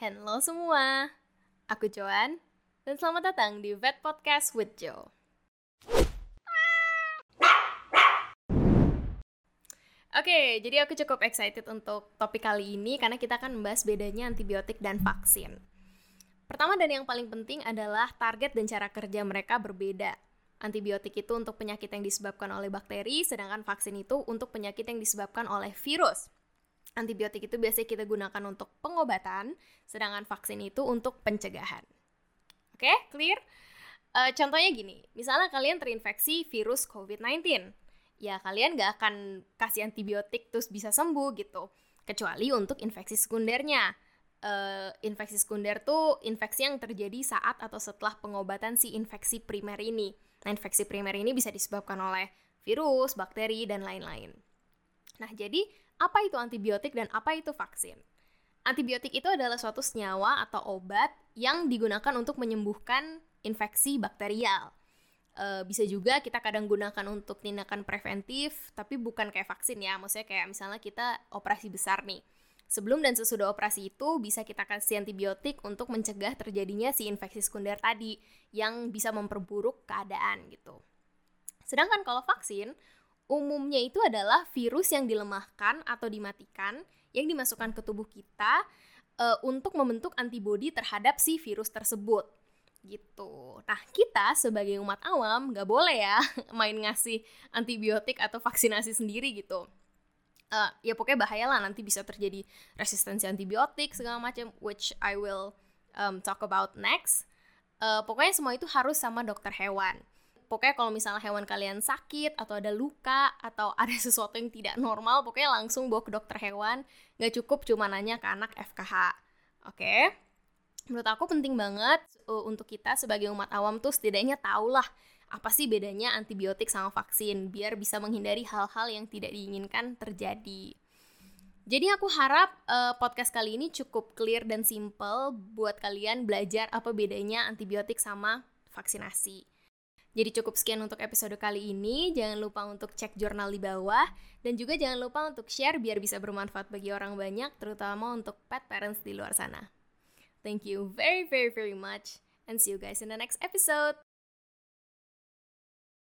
Halo semua, aku Joan, dan selamat datang di Vet Podcast with Joe. Oke, jadi aku cukup excited untuk topik kali ini karena kita akan membahas bedanya antibiotik dan vaksin. Pertama dan yang paling penting adalah target dan cara kerja mereka berbeda. Antibiotik itu untuk penyakit yang disebabkan oleh bakteri, sedangkan vaksin itu untuk penyakit yang disebabkan oleh virus. Antibiotik itu biasanya kita gunakan untuk pengobatan, sedangkan vaksin itu untuk pencegahan. Oke, okay, clear? Uh, contohnya gini, misalnya kalian terinfeksi virus COVID-19, ya kalian gak akan kasih antibiotik terus bisa sembuh gitu, kecuali untuk infeksi sekundernya. Uh, infeksi sekunder tuh infeksi yang terjadi saat atau setelah pengobatan si infeksi primer ini. Nah, infeksi primer ini bisa disebabkan oleh virus, bakteri, dan lain-lain. Nah, jadi apa itu antibiotik dan apa itu vaksin? Antibiotik itu adalah suatu senyawa atau obat yang digunakan untuk menyembuhkan infeksi bakterial. E, bisa juga kita kadang gunakan untuk tindakan preventif, tapi bukan kayak vaksin ya. Maksudnya kayak misalnya kita operasi besar nih. Sebelum dan sesudah operasi itu bisa kita kasih antibiotik untuk mencegah terjadinya si infeksi sekunder tadi yang bisa memperburuk keadaan gitu. Sedangkan kalau vaksin, umumnya itu adalah virus yang dilemahkan atau dimatikan yang dimasukkan ke tubuh kita uh, untuk membentuk antibodi terhadap si virus tersebut gitu. Nah kita sebagai umat awam nggak boleh ya main ngasih antibiotik atau vaksinasi sendiri gitu. Uh, ya pokoknya bahaya lah nanti bisa terjadi resistensi antibiotik segala macam, which I will um, talk about next. Uh, pokoknya semua itu harus sama dokter hewan pokoknya kalau misalnya hewan kalian sakit atau ada luka atau ada sesuatu yang tidak normal pokoknya langsung bawa ke dokter hewan nggak cukup cuma nanya ke anak FKH oke okay? menurut aku penting banget uh, untuk kita sebagai umat awam tuh setidaknya tahulah apa sih bedanya antibiotik sama vaksin biar bisa menghindari hal-hal yang tidak diinginkan terjadi. Jadi aku harap uh, podcast kali ini cukup clear dan simple buat kalian belajar apa bedanya antibiotik sama vaksinasi. Jadi cukup sekian untuk episode kali ini. Jangan lupa untuk cek jurnal di bawah. Dan juga jangan lupa untuk share biar bisa bermanfaat bagi orang banyak, terutama untuk pet parents di luar sana. Thank you very, very, very much. And see you guys in the next episode.